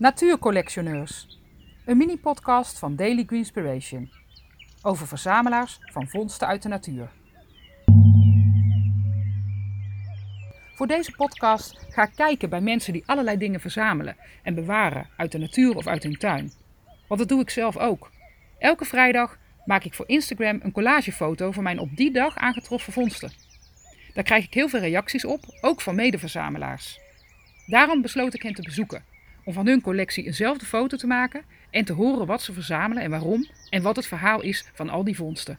Natuurcollectioneurs. Een mini-podcast van Daily Greenspiration. Over verzamelaars van vondsten uit de natuur. Voor deze podcast ga ik kijken bij mensen die allerlei dingen verzamelen en bewaren uit de natuur of uit hun tuin. Want dat doe ik zelf ook. Elke vrijdag maak ik voor Instagram een collagefoto van mijn op die dag aangetroffen vondsten. Daar krijg ik heel veel reacties op, ook van medeverzamelaars. Daarom besloot ik hen te bezoeken, om van hun collectie eenzelfde foto te maken en te horen wat ze verzamelen en waarom en wat het verhaal is van al die vondsten.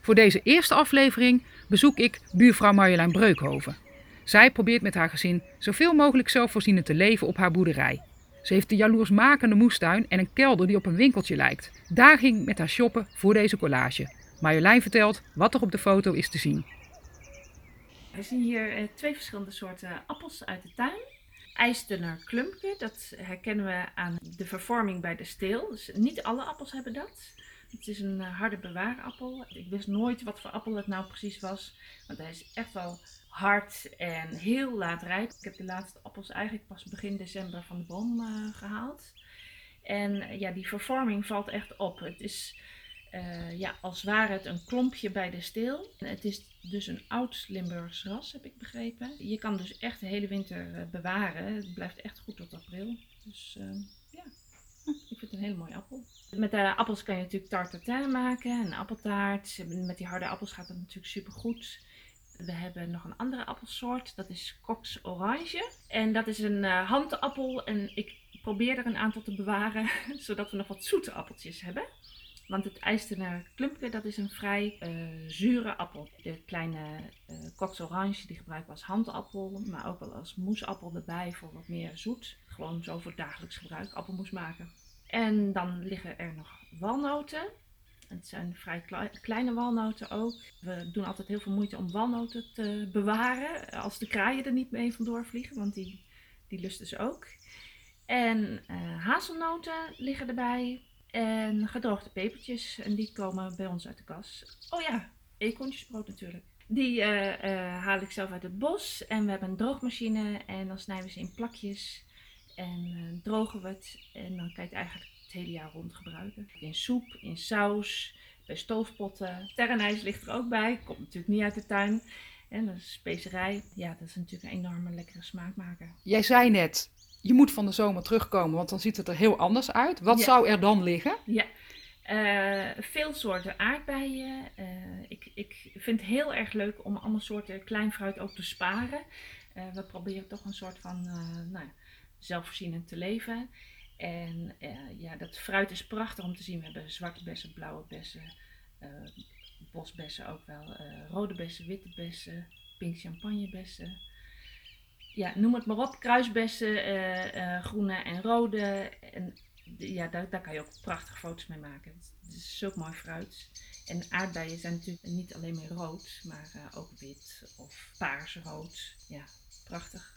Voor deze eerste aflevering bezoek ik buurvrouw Marjolein Breukhoven. Zij probeert met haar gezin zoveel mogelijk zelfvoorzienend te leven op haar boerderij. Ze heeft een jaloersmakende moestuin en een kelder die op een winkeltje lijkt. Daar ging ik met haar shoppen voor deze collage. Marjolein vertelt wat er op de foto is te zien. We zien hier eh, twee verschillende soorten appels uit de tuin. IJstener klumpje, dat herkennen we aan de vervorming bij de steel. Dus niet alle appels hebben dat. Het is een eh, harde bewaarappel. Ik wist nooit wat voor appel het nou precies was. Want hij is echt wel hard en heel laat rijp. Ik heb de laatste appels eigenlijk pas begin december van de boom uh, gehaald. En uh, ja, die vervorming valt echt op. Het is uh, ja, als ware het een klompje bij de steel. Het is dus een oud Limburgs ras, heb ik begrepen. Je kan dus echt de hele winter bewaren. Het blijft echt goed tot april. Dus ja, ik vind het een hele mooie appel. Met de appels kan je natuurlijk tarte tatin maken, een appeltaart. Met die harde appels gaat het natuurlijk super goed. We hebben nog een andere appelsoort, dat is Cox Orange. En dat is een uh, handappel en ik probeer er een aantal te bewaren, zodat we nog wat zoete appeltjes hebben. Want het IJstener klumpje, dat is een vrij uh, zure appel. De kleine uh, die gebruiken we als handappel, maar ook wel als moesappel erbij voor wat meer zoet. Gewoon zo voor dagelijks gebruik, appelmoes maken. En dan liggen er nog walnoten. Het zijn vrij kleine walnoten ook. We doen altijd heel veel moeite om walnoten te bewaren. Als de kraaien er niet mee vandoor vliegen, want die, die lusten ze ook. En uh, hazelnoten liggen erbij. En gedroogde pepertjes. En die komen bij ons uit de kas. Oh ja, eekhoorntjesbrood natuurlijk. Die uh, uh, haal ik zelf uit het bos. En we hebben een droogmachine. En dan snijden we ze in plakjes. En drogen we het. En dan kan je het eigenlijk het hele jaar rond gebruiken. In soep, in saus, bij stoofpotten. Terrenijs ligt er ook bij. Komt natuurlijk niet uit de tuin. En dat is specerij. Ja, dat is natuurlijk een enorme lekkere smaakmaker. Jij zei net, je moet van de zomer terugkomen, want dan ziet het er heel anders uit. Wat ja. zou er dan liggen? Ja, uh, veel soorten aardbeien. Uh, ik, ik vind het heel erg leuk om alle soorten klein fruit ook te sparen. Uh, we proberen toch een soort van nou, zelfvoorzienend te leven. En ja, dat fruit is prachtig om te zien. We hebben zwarte bessen, blauwe bessen, bosbessen ook wel, rode bessen, witte bessen, pink champagnebessen. Ja, noem het maar op. Kruisbessen, groene en rode. En ja, daar, daar kan je ook prachtige foto's mee maken. Het is zulk mooi fruit. En aardbeien zijn natuurlijk niet alleen maar rood, maar ook wit of paarsrood. Ja, prachtig.